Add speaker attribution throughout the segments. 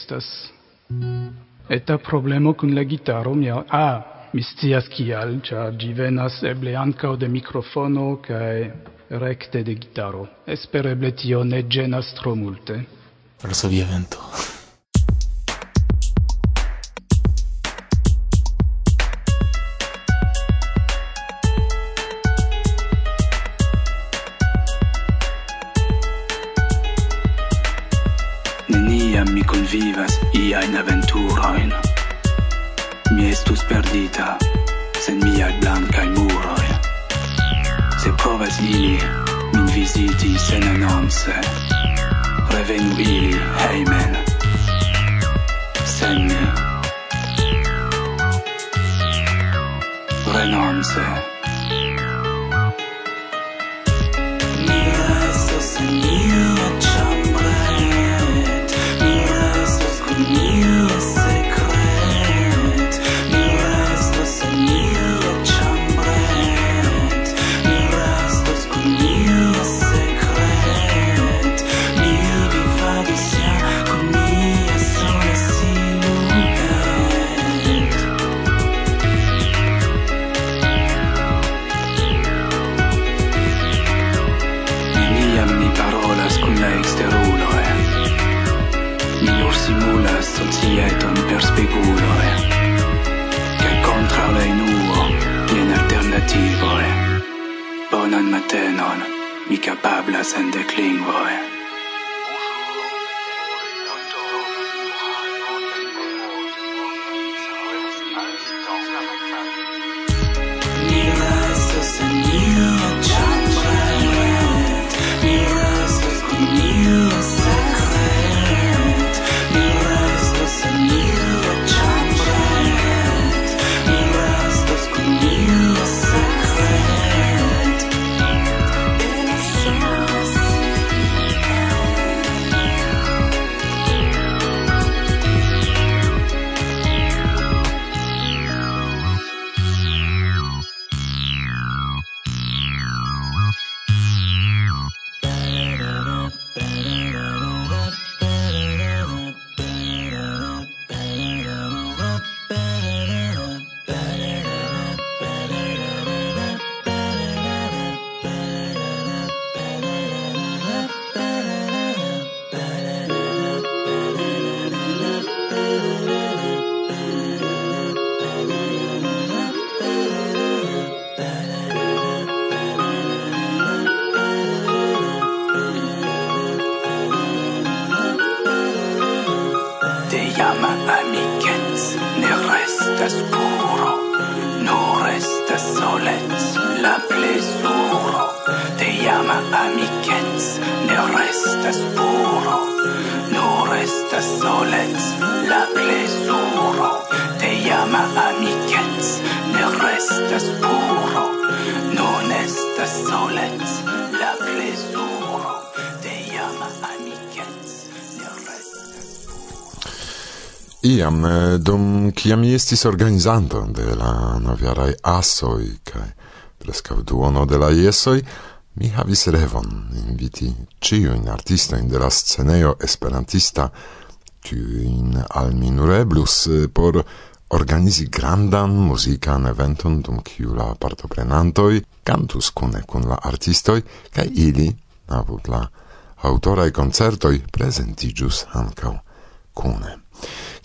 Speaker 1: estas. Eta problemo kun la gitaro mia ah mi scias kial ĉar ĝi venas eble ankaŭ de mikrofono kaj rekte de gitaro. Espereble tio ne ĝenas tro multe.
Speaker 2: Varsovia vento.
Speaker 3: Heyman announce Revenue il Renonce and the clean boy
Speaker 4: iam eh, dum kiam estis organizanto de la novjaraj asoj kaj preskaŭ duono de la jesoj mi havis revon inviti ĉiujn artistojn de la scenejo esperantista kiujn al mi nur eblus eh, por organizi grandan muzikan eventon dum kiu la partoprenantoj kantus kune kun la artistoj kaj ili apud la aŭtoraj koncertoj prezentiĝus ankaŭ kune.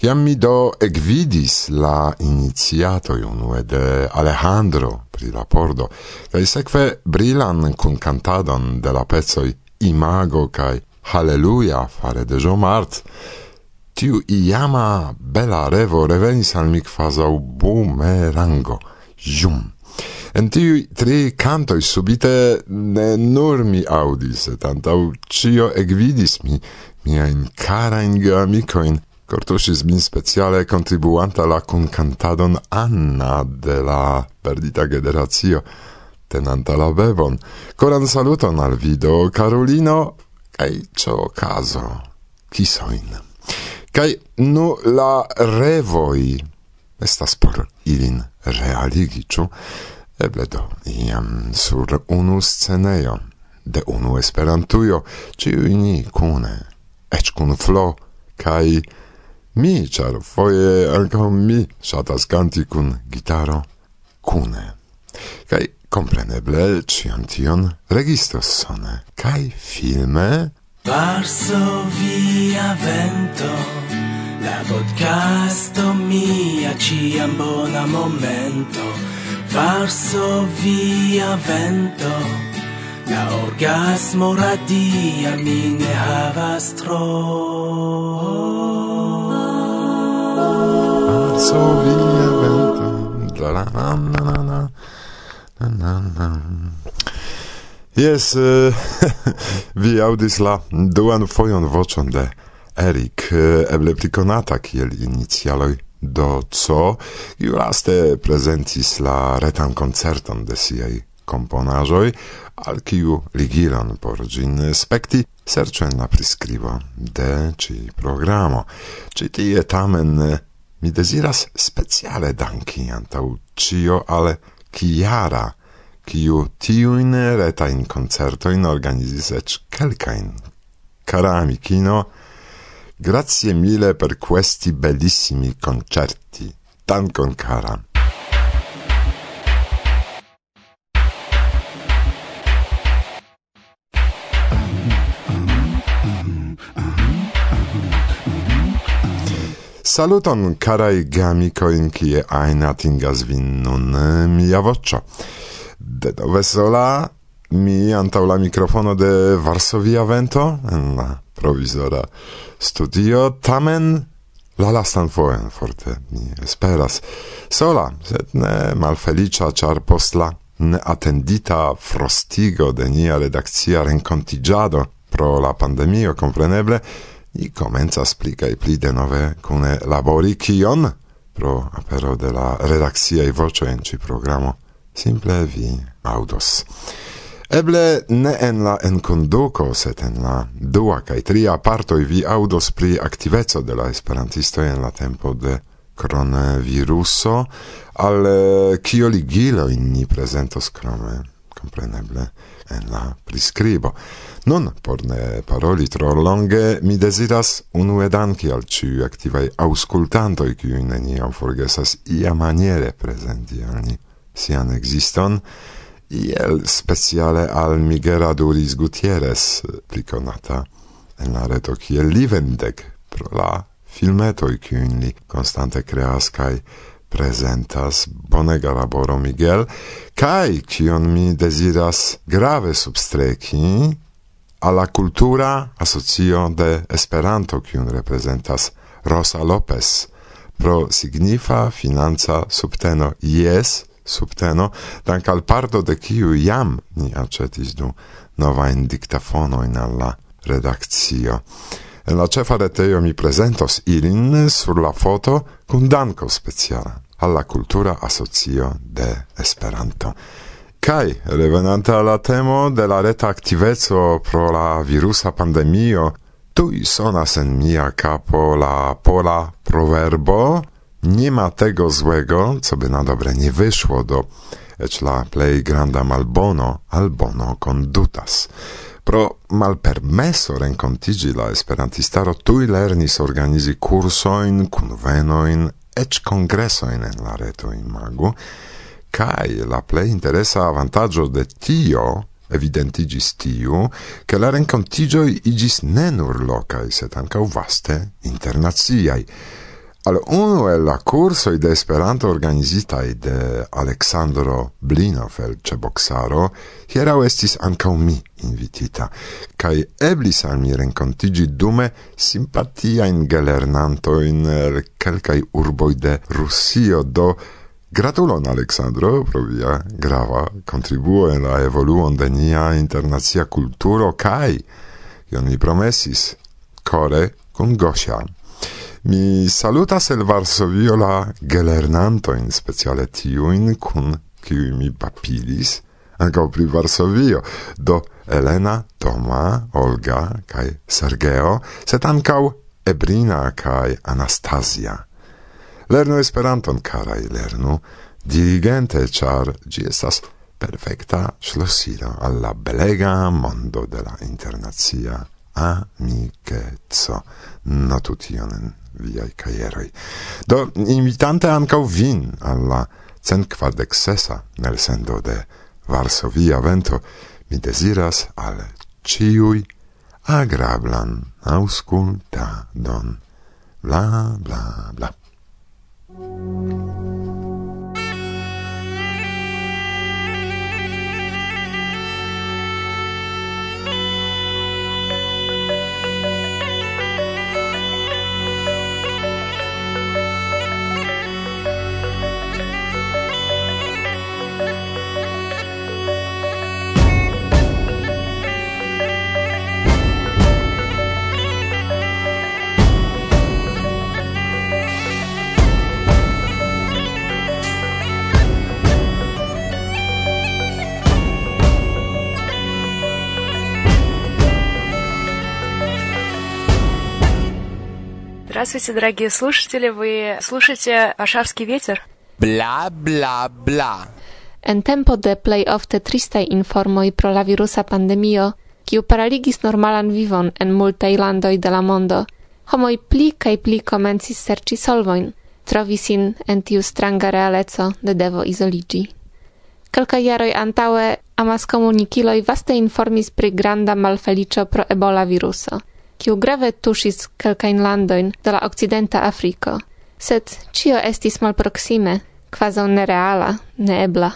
Speaker 4: Iam mi do ecvidis la iniziato unue de Alejandro pri la pordo, cae seque brilan cuncantadon de la pezoi Imago cae Halleluja fare de Jomart, tiu iama bela revo revenis al mi quasau bumerango, jum. En tiu tri cantoi subite ne nur mi audis, et antau cio egvidis mi miain carain geamicoin Cortosis min speciale contribuanta la concantadon Anna de la perdita generazio, tenanta la bevon. Coran saluton al vido, Carolino, cae cio caso, kisoin. Cae nu la revoi, estas por ilin realigi, ciu? Eble do, iam sur unu sceneio, de unu esperantujo, ciu ini cune, ec cun flo, cae mi, char foie anca mi shatas canti cun gitaro cune. Cai compreneble cion tion registos sone. Cai filme...
Speaker 3: Varsovia vento, la podcasto mia ciam bona momento. Varsovia vento, la orgasmo radia mi ne havas tro
Speaker 4: soviamente. La la la la la la. Na, na, na. Yes, uh, vi audis la duan fojon vocion de Erik, uh, eh, eble pli konata kiel inicialoj do co, i laste prezentis la retan koncerton de siaj komponaĵoj, al kiu ligilon por ĝin spekti serĉen la priskribo de ĉi programo. Ĉi tie tamen eh, Mi desiras speciale danki antau cio al Chiara, kiu tiuin retain concertoin organizis ec kelkain. Cara amicino, grazie mille per questi bellissimi concerti. Dankon cara. Saluton, carai gamicoin, kie ain atingas vin nun eh, mia voccio. De dove sola, mi antau la microfono de Varsovia Vento, en la provisora studio, tamen la lastan foen forte, mi esperas. Sola, sed ne malfelicia, char post la neatendita frostigo de nia redakcia rencontigiado pro la pandemio, compreneble, Ni comenzas pli kaj pli denove cune labori kion? Pro apero de la redaxia i voce en ci programo. Simple vi audos Eble ne en la en conduco set en la dua kaj tria parto vi audos pri aktiveco de la esperantisto en la tempo de coronaviruso, al eh, kio ligilojn ni prezentos krome, compreneble en la prescribo. Non, por ne paroli tro longe, mi desiras unue danki al ciu activai auscultantoi, kiu neniam forgesas ia maniere presenti al ni sian existon, iel speciale al Migera Duris Gutierrez, pliconata en la reto kiel livendec pro la filmetoi, kiun li constante creas, kai presentas bonega laboro Miguel, kai kion mi desiras grave substreki alla cultura asocio de Esperanto kiun representas Rosa Lopez pro signifa financa subteno yes subteno dank al parto de kiu jam ni acetis du nova in al in alla redakcio. En la cefa retejo mi presentos ilin sur la foto kun danko speciala alla Cultura Asocio de Esperanto. Kai, revenanta alla temo de la reta activezo pro la virusa pandemio, tui sonas en mia capo la pola proverbo nie ma tego złego, co by na dobre nie wyszło do ecz la plei granda malbono albono condutas. Pro malpermeso rencontigi la esperantistaro tui lernis organizi cursoin, convenoin, ec congressoin en la reto imagu, kai la plei interesa avantaggio de tio evidentigis tiu, che la rencontigioi igis ne nur locai, set ancau vaste internaziai, al uno el la curso de Esperanto organizitai de Alexandro Blinov el Ceboxaro, hierau estis anca mi invitita, kai eblis al mi rencontigi dume simpatiaen gelernantoin el quelcae urboi de Rusio, do Gratulon Alexandro, pro via grava contribuo en la evoluon de nia internazia culturo kai, ion mi promesis, core con Gosia. Mi salutas el Varsovio la gelernantojn, speciale tiuin kun kiuj mi papilis, anca pri Varsovio, do Elena, Toma, Olga kaj Sergeo, set ankaŭ Ebrina kaj Anastasia. Lernu Esperanton, karaj, lernu diligente, char gi estas perfecta ŝlosilo alla belega mondo de la internacia amikeco. Notu tionen viai caieroi. Do, invitante ankaŭ vin alla la centkvardek-sesa nelsendo de Varsovia Vento, mi desiras al ciui agrablan aŭskultadon. Bla, bla, bla.
Speaker 2: Здравствуйте, дорогие слушатели. Вы слушаете «Варшавский ветер»?
Speaker 5: Bla,
Speaker 6: En tempo de play ofte tristai informoi pro la virusa pandemio, kiu paraligis normalan vivon en multaj landoj de la mondo, homoj pli kaj pli komencis serĉi solvojn, trovi sin en tiu stranga realeco de devo izoligi. Kelkaj jaroj antaŭe amaskomunikiloj vaste informis pri granda malfeliĉo pro ebola viruso – kiu grave tuŝis kelkajn landojn de la okcidenta Afriko, sed ĉio estis malproksime, kvazaŭ nereala, neebla.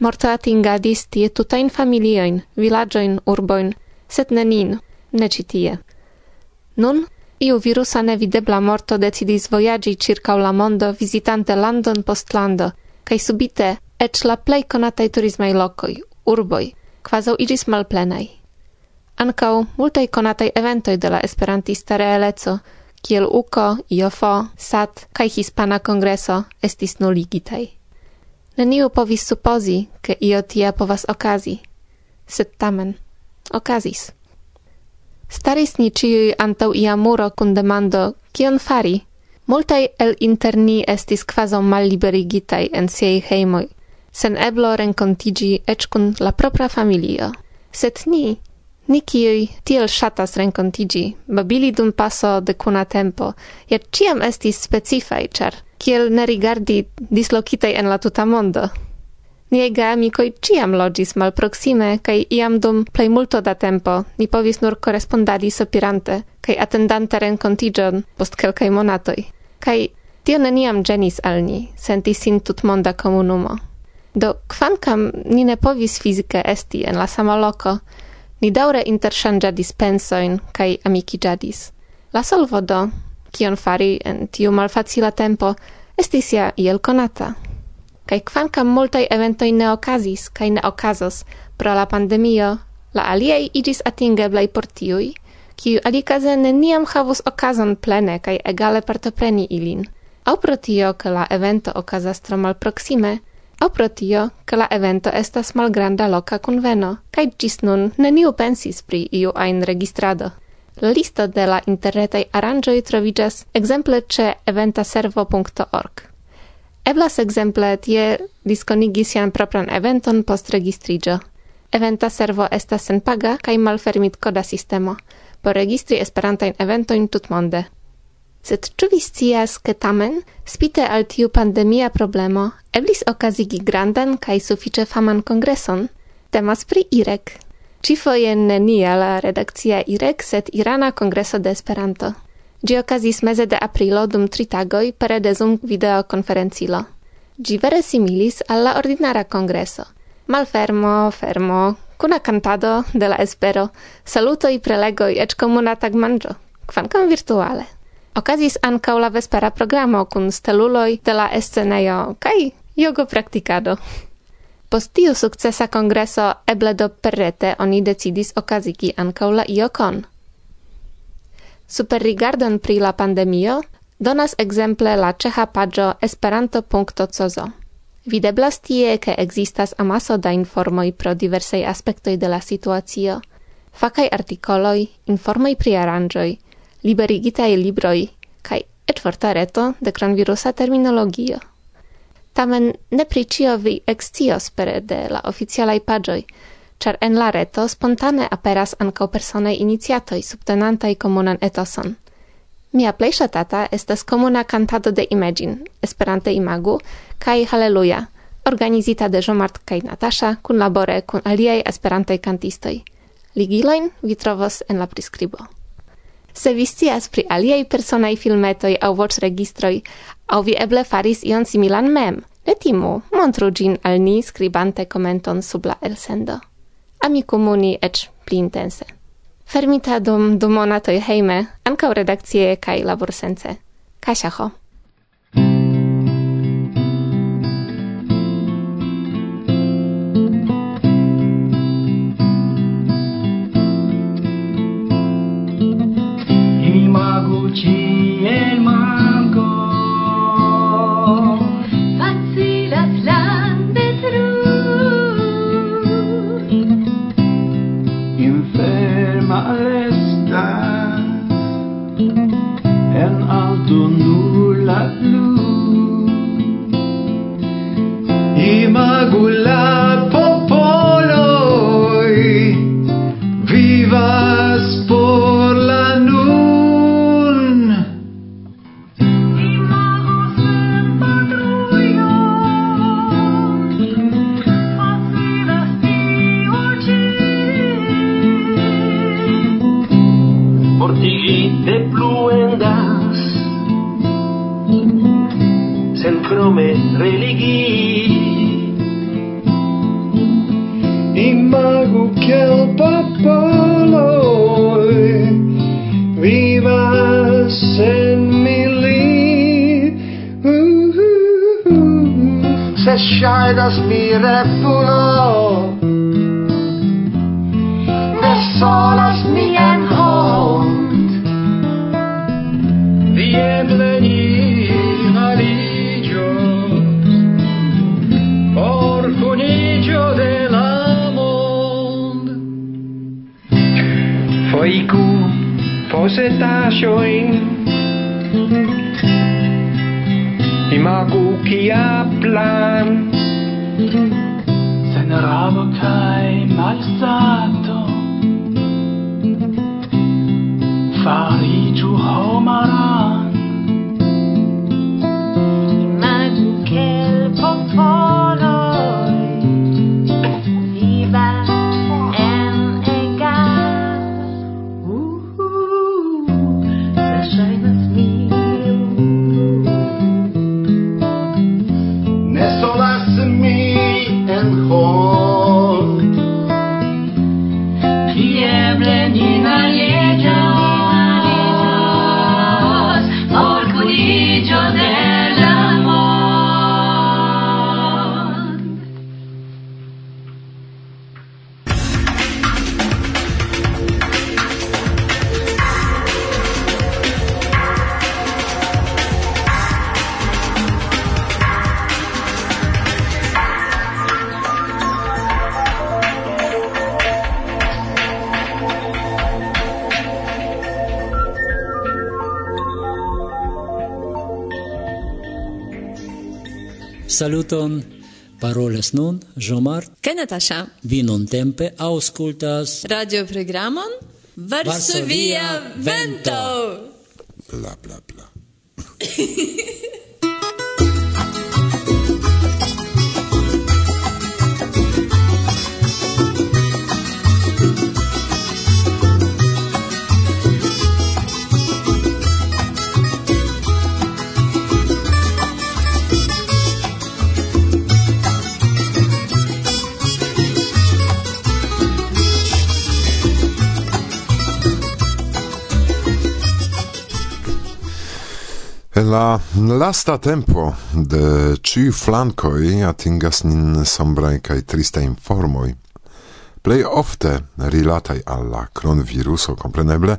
Speaker 6: Morto atingadis tie tutajn familiojn, vilaĝojn, urbojn, sed ne nin, ne ĉi tie. Nun iu virusa nevidebla morto decidis vojaĝi ĉirkaŭ la mondo vizitante landon post lando, kaj subite eĉ la plej konataj turismaj lokoj, urboj, kvazaŭ iĝis malplenaj. Ankaŭ multaj konataj eventoj de la esperantista realeco, kiel UKO, IOFO, SAT kaj Hispana Kongreso estis nuligitai. Neniu povis supozi, ke io tia povas okazi, sed tamen okazis. Staris ni ciui antau ia muro kun demando, kion fari? Multaj el interni estis quasau malliberigitai en siei heimoi, sen eblo rencontigi ec kun la propra familio. Sed ni, Ni kiui tiel shatas rencontigi, babili dum paso de cuna tempo, iar ciam estis specifai, char kiel ne rigardi dislocitei en la tuta mondo. Niei geamicoi ciam logis malproxime, kai iam dum plei multo da tempo ni povis nur correspondadi sopirante, kai attendante rencontigion post quelcae monatoi. Kai tio neniam genis al ni, sentis sin tutmonda comunumo. Do, kvankam ni ne povis fizike esti en la sama loco, Ni daure intersangia dispensoin kai amici jadis. La solvo do, kion fari en tiu malfacila tempo, estis ja iel conata. Kai kvankam multai eventoi ne okazis kai ne okazos pro la pandemio, la aliei igis atingeblai por tiui, kiu alikaze neniam havus okazon plene kai egale partopreni ilin. Au pro tio, ke la evento okazas tro malproksime, au pro tio, ke la evento estas malgranda loca conveno, kaj gis nun neniu pensis pri iu ajn registrado. La listo de la interretai aranjoi trovigas exemple ce eventaservo.org. Eblas exemple tie disconigi sian propran eventon post registrigio. Eventa servo estas senpaga kaj malfermitkoda sistemo por registri esperantajn eventojn tutmonde. Sed ĉu vi scias, ke tamen, spite al tiu pandemia problemo, eblis okazigi grandan kaj sufiĉe faman kongreson? Temas pri IREK. Ĉifoje nenia la redakcia IREK, sed Irana Kongreso de Esperanto. Ĝi okazis meze de aprilo dum tri tagoj pere de Zoom videokonferencilo. Ĝi vere similis al la ordinara kongreso. Malfermo, fermo, kuna cantado de la espero, salutoj prelegoj eĉ komuna tagmanjo, kvankam virtuale. Okazis ankaŭ la vespera programo kun steluloj de la escenejo kaj jogo praktikado. Post tiu sukcesa kongreso eble do perrete oni decidis okazigi ankaŭ la iokon. Superrigardon pri la pandemio donas ekzemple la ĉeĥa paĝo esperanto.cozo. Videblas tie, ke ekzistas amaso da informoj pro diversaj aspektoj de la situacio, fakaj artikoloj, informoj pri aranĝoj, liberigitaj libroj kaj etforta reto de kranvirusa terminologio. Tamen ne pricio vi extios pere de la oficiala paĝoj, char en la reto spontane aperas ankaŭ personaj iniciatoj subtenantaj comunan etoson. Mia plej ŝatata estas komuna kantado de Imagine, Esperante Imagu kaj Haleluja, organizita de Jomart kaj Natasha kun labore kun aliaj Esperantaj kantistoj. Ligilojn vi trovos en la priskribo. Se vi scias pri aliaj personaj filmetoj aŭ voĉregistroj, aŭ vi eble faris ion similan mem, ne timu, montru ĝin al ni skribante komenton sub la elsendo. Amikumuni comuni ec pli intense. Fermita dum du monatoj hejme, ankaŭ redakcie kaj laborsence. Kasia ho.
Speaker 7: mago ci
Speaker 8: el mar. mi repülő. De szól az milyen hang, Viemleni na lígyó, Orku nígyó de lámond. Folyikú, fozetásoin, Imagu kia plan, Ignoravo che malsato farigiu
Speaker 9: Saluton. Paroles nun Jomar.
Speaker 10: Kaj Natasha.
Speaker 9: Vi non tempe aŭskultas
Speaker 10: radio programon Varsovia Vento.
Speaker 4: Bla bla bla. En la lasta tempo de ciu flancoi atingas nin sombrae cae triste informoi, plei ofte rilatai alla cronviruso, compreneble,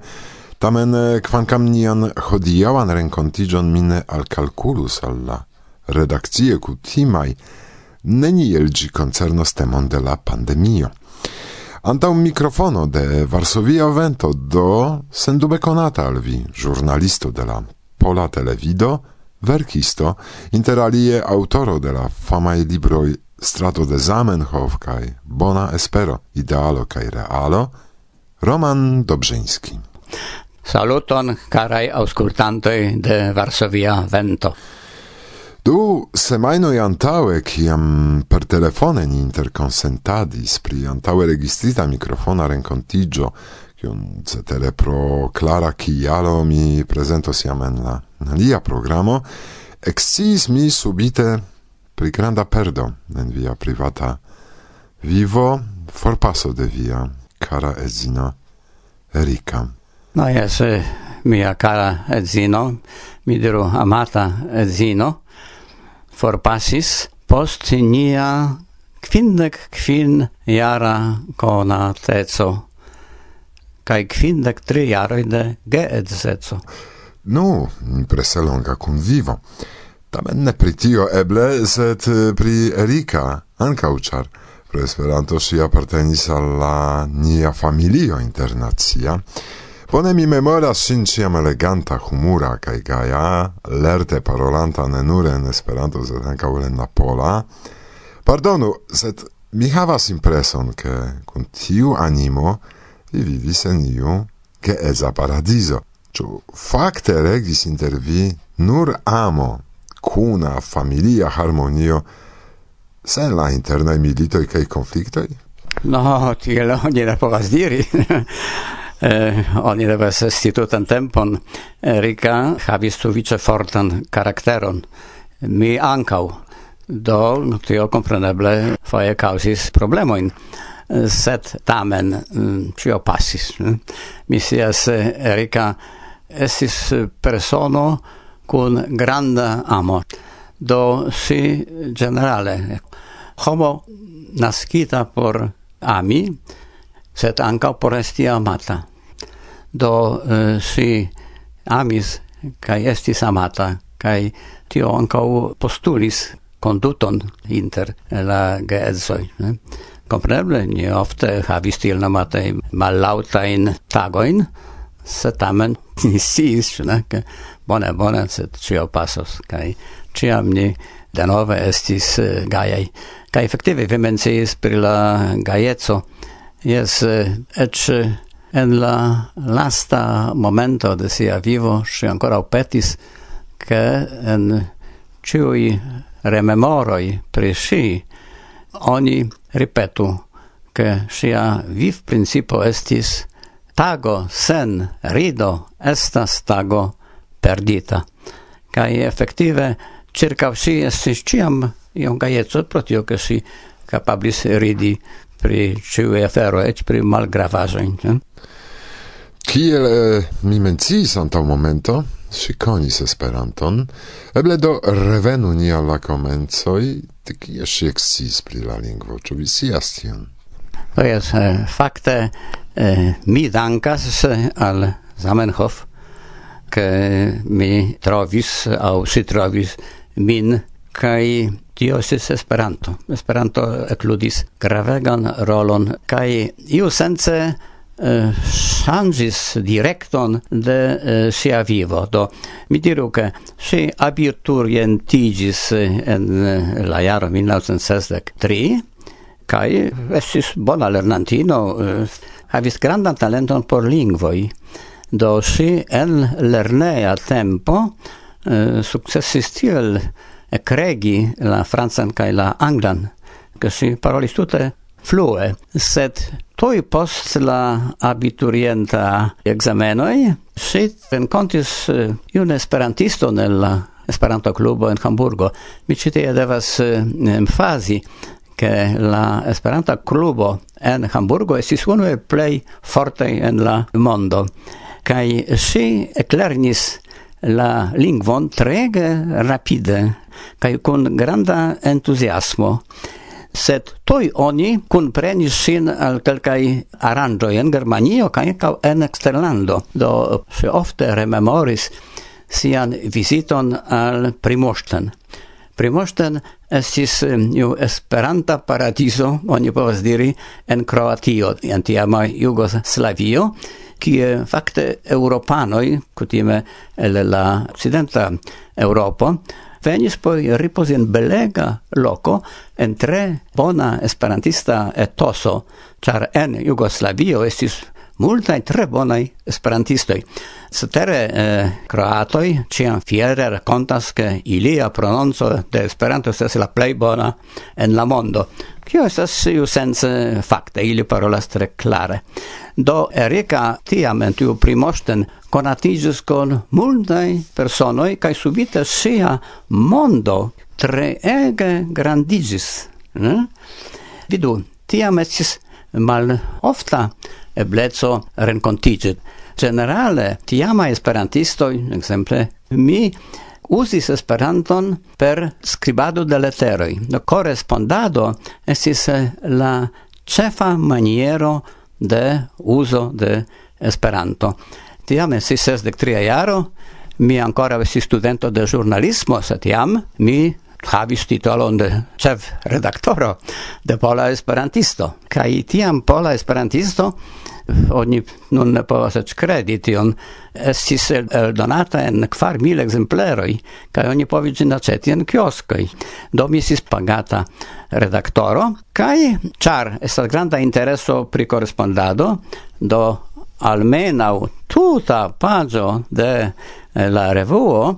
Speaker 4: tamen eh, quancam nian hodiaŭan renkontiĝon mine alkalkulus al la redakcie kutimaj, neniel ĝi koncernos temon de la pandemio. Antaŭ mikrofono de Varsovia Vento do sendube konata al vi, ĵurnalisto de la Pola Televido, verkisto, interalie autoro de la famaj libroj Strato de Zamenhof kaj Bona Espero, Idealo kaj Realo, Roman Dobrzyński.
Speaker 11: Saluton, caraj auscultantoj de Varsovia Vento.
Speaker 4: Du semainoj antaŭe, kiam per telefone ni interkonsentadis pri antaŭe registrita mikrofona rencontigio, kion cetere pro clara cialo mi presento siam en la lia programo, exciis mi subite pri granda perdo en via privata vivo forpaso de via cara edzino Erika.
Speaker 11: No jes, eh, mia cara edzino, mi diru amata edzino, forpasis post nia kvindek kvin jara konateco kaj kvindek tri jaroj de geedzeco.
Speaker 4: Nu, kun vivo. Tamen ne pri tio eble, sed eh, pri Erika, ankaŭ ĉar pro Esperanto ŝi apartenis al la nia familio internacia. Bone mi memoras ŝin ĉiam eleganta, humura kaj gaja, lerte parolanta ne nur en Esperanto, sed ankaŭ en la pola. Pardonu, sed mi havas impreson, ke kun tiu animo vi vivis en iu che esa paradiso. Ciò facte regis inter vi nur amo, cuna familia harmonio, sen la internai militoi cae conflictoi?
Speaker 11: No, tiel oni ne povas diri. eh, oni devas esti tutan tempon. Erika havis sufiĉe fortan karakteron. Mi ancau. Do, tio compreneble, foje causis problemoin sed tamen mm, cio pasis. Mm. Mi sias eh, Erika estis persono cun granda amo. Do si generale homo naskita por ami, sed anca por esti amata. Do eh, si amis kai estis amata kai tio ankaŭ postulis konduton inter la geedzoj. Kompreble, ni ofte havis tiel nomataj mallaŭtajn tagojn, se tamen ni sciis, ne, ke bone, bone, sed ĉio pasos, kaj ĉiam ni denove estis eh, gajaj. Kaj efektive vi menciis pri la gajeco. Jes, eh, eĉ eh, en la lasta momento de sia vivo si ancora petis, ke en ciui rememoroi pri si, oni Ripetu, che sia viv principio estis tago sen rido estas tago perdita. Kai effettive circa si estis ciam iom gaieco protio che si capablis ridi pri ciui afero, ec pri malgravajoin. Hm?
Speaker 4: Kiel eh, mi menciis antaŭ momento, si conis Esperanton, eble do revenu ni al la komencoj, kie si exis pri la lingvo, ĉu vi scias tion?
Speaker 11: Oh, to jest eh, fakte eh, mi dankas eh, al Zamenhof, ke mi trovis aŭ si trovis min kai tio estis Esperanto. Esperanto ekludis gravegan rolon kai iu sence changis directon de eh, sia vivo. Do, mi diru che si abiturientigis en eh, la jaro 1963, kai estis bona lernantino, eh, havis grandan talenton por lingvoi. Do, si en lernea tempo successis tiel cregi la francan kai la anglan, che si parolis tutte flue, sed Tui post la abiturienta examenoi, si rencontis uh, iun esperantisto nella Esperanto clubo in Hamburgo. Mi citie devas uh, emfasi che la Esperanto clubo en Hamburgo estis unu el plei fortaj en la mondo Kai si eclernis la lingvon trege rapide kai con granda entusiasmo sed toi oni kunprenis sin al kelkaj aranĝoj en Germanio kaj ankaŭ en eksterlando. Do ŝi ofte rememoris sian viziton al Primoŝten. Primoŝten estis iu esperanta paradizo, oni povas diri, en Kroatio, en tiama Jugoslavio, kie fakte europanoj, kutime el la occidenta Europo, venis por riposi en belega loco en tre bona esperantista etoso, char en Jugoslavio estis multaj tre bonaj esperantistoj. Cetere eh, kroatoj ciam fiere rakontas ke ilia prononco de Esperanto estas la plej bona en la mondo. Tio estas iu sense fakte, ili parolas tre klare. Do Erika tiam en tiu primosten konatiĝis kun multaj personoj kaj subite sia mondo treege grandiĝis. Ne? Vidu, tiam estis mal ofta ebleco renkontiĝi. Generale, tiama esperantistoj, ekzemple mi, usis Esperanton per scribado de leteroj. Do correspondado estis eh, la cefa maniero de uso de Esperanto. Tiam estis sesdek tria jaro, mi ancora estis studento de giornalismo, sed tiam mi havis titolon de ĉef redaktoro de Pola Esperantisto. Kai tiam Pola Esperantisto oni nun ne povas eĉ kredi tion. Estis eldonata en kvar mil ekzempleroj kaj oni povis ĝin aĉeti en kioskoj. Do mi estis pagata redaktoro. Kaj ĉar estas granda intereso pri korespondado do almenaŭ tuta paĝo de eh, la revuo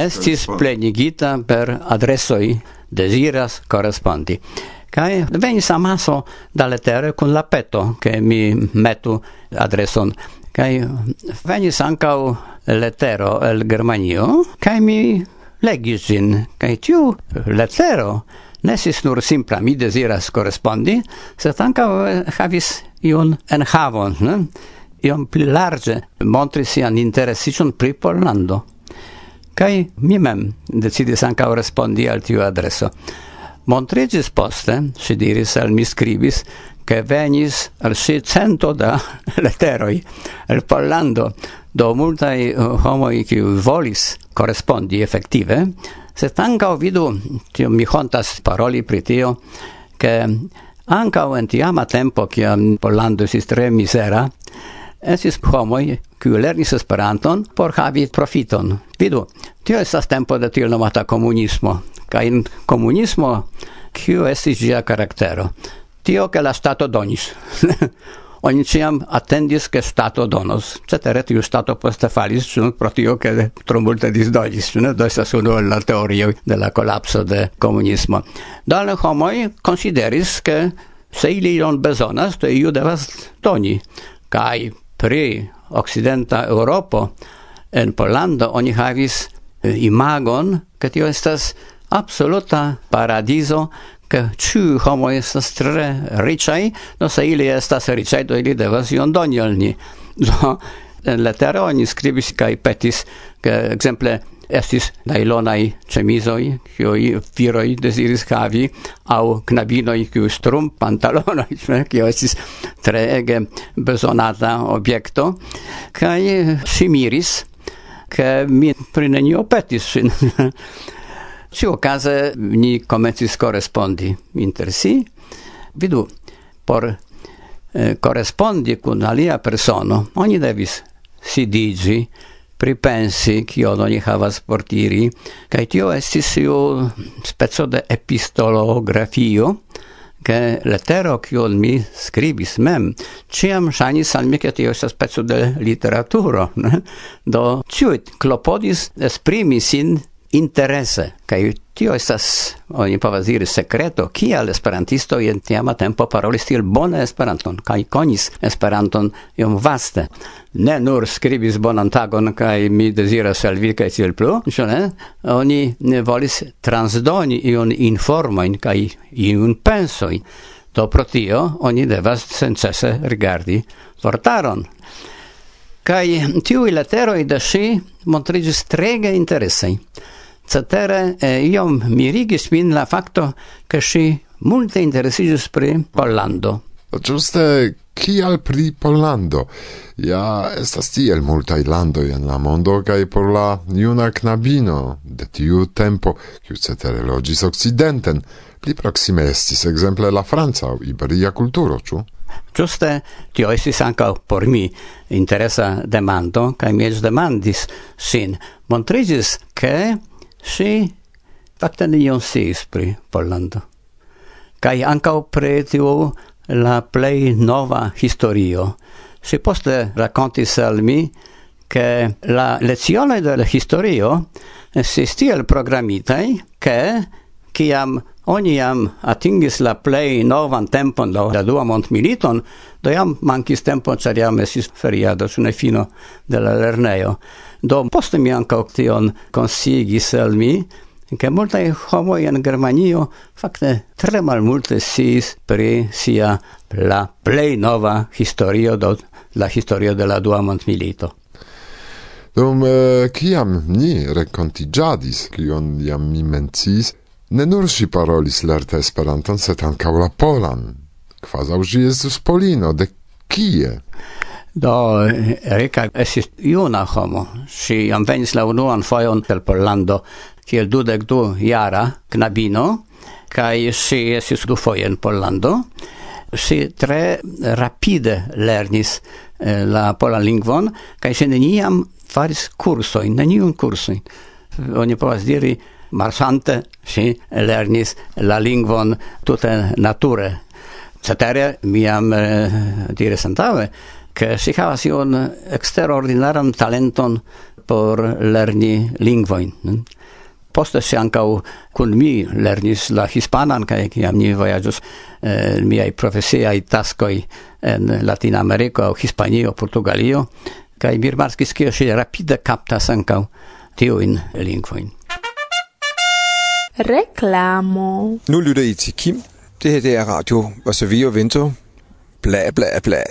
Speaker 11: estis plenigita per adresoj deziras korespondi. Kai venis amaso da letere kun la peto, ke mi metu adreson. Kai venis sankau letero el Germanio, kai mi legis. Kai tiu letero Nesis nur simpla mi desiras correspondi, sed ankaŭ eh, havis iun enhavon, ne? iom pli large montri sian interesiĝon pri Pollando. Kai mi mem decidis ankaŭ respondi al tiu adreso. Montrigis poste, si diris al mi scribis, che venis al si cento da letteroi el Pollando, do multai eh, homoi qui volis correspondi effettive, se ancao vidu, tio mi hontas paroli pri tio, che ancao en tiama tempo, ciam Pollando esist tre misera, esis homoi qui lernis Esperanton por havi profiton. Vidu, tio estas tempo de tio nomata comunismo, kaj in komunismo kiu estis ĝia karaktero? Tio ke la stato donis. Oni ciam attendis che stato donos. Cetere tiu stato poste falis ĉu pro tio ke tro multe disdonis ĉu ne? Do estas unu el la teorio de la kolapso de komunismo. Do la homoj konsideris ke se ili ion bezonas to iu devas doni. Kaj pri okcidenta Europo en Pollando oni havis imagon ke tio estas absoluta paradizo che ciu homo estas tre ricai, no se ili estas ricai, do ili devas ion doni al ni. Do, en letero oni scribis kai petis, che exemple estis nailonai cemisoi, kioi viroi desiris havi, au knabinoi, kiu strum pantalonoi, kio estis treege besonata objekto, kai si miris, che mi prinenio petis sin. Ci case ni comencis correspondi inter si. Vidu, por eh, correspondi cun alia persono, oni devis sidigi, pripensi kio oni havas por diri, kaj tio estis iu speco de epistolografio, che letero kion mi scribis mem ciam ŝajnis al mi ke tio estas speco de literaturo ne? do ĉiuj klopodis esprimi sin interese, kaj tio estas, oni povas diri, sekreto, kial esperantisto en tiama tempo parolis tiel bone esperanton, kaj konis esperanton iom vaste. Ne nur skribis bonan tagon, kaj mi deziras al vi, kaj tiel plu, ĉu ne? Oni ne volis transdoni iun informojn kaj iun pensojn. Do pro tio oni devas sencese rigardi vortaron. Kaj tiuj leteroj de ŝi montriĝis trege interesaj. Cetere, iom mirigis min la facto, che si multe interesigis pri Pollando.
Speaker 4: Giuste, kial pri Pollando? Ja, estas tiel multai landoi en la mondo kaj por la iuna knabino de tiu tempo, kiu cetere logis occidenten, pli proxime estis exemple la Franza o iberia culturo, ciu?
Speaker 11: Giuste, tio estis anca por mi interesa demando, cae mi es demandis sin. Montrigis che Si fakte nenion sis pri Pollando. Cai ancao pretiu la plei nova historio. Si poste racontis al mi che la lezione del historio si stiel programitai che ciam oniam atingis la plei novan tempon do la dua mondmiliton, do jam mankis tempo, cer jam esis feriado, su ne fino de la. Do poste mi ankaŭ tion konsigis al mi, che multae homoi in Germanio fakte tre malmulte sciis pri sia la plej nova historio, do la historio de la dua mondmilito.
Speaker 4: Dum eh, ni renkontiĝadis, kion jam mi menciis, ne nur ŝi parolis lerte Esperanton, sed ankaŭ la polan. Kvazaŭ ĝi estus Polino, de Kie?
Speaker 11: Do Erika estis juna homo. Si jam venis la unuan fojon el Pollando kiel dudek du jara knabino, kaj si estis du foje en Pollando. Si tre rapide lernis eh, la polan lingvon, kaj si neniam faris kursojn, neniun kursojn. Oni povas diri, marsante si lernis la lingvon tute nature Cetere, mi jam eh, diris antaŭe, che si havas ion exterordinaran talenton por lerni lingvoin. Ne? Poste si ancau kun mi lernis la hispanan, kai kiam ni vojaĝus eh, miaj profesiaj taskoj en latin americo Hispanio, Portugalio, kai mi rimarkis si rapide kaptas ankaŭ tiuin lingvoin.
Speaker 2: Reklamo.
Speaker 12: Nu lytter I til Kim Det her det er Radio Varsovia Vento. Bla bla bla.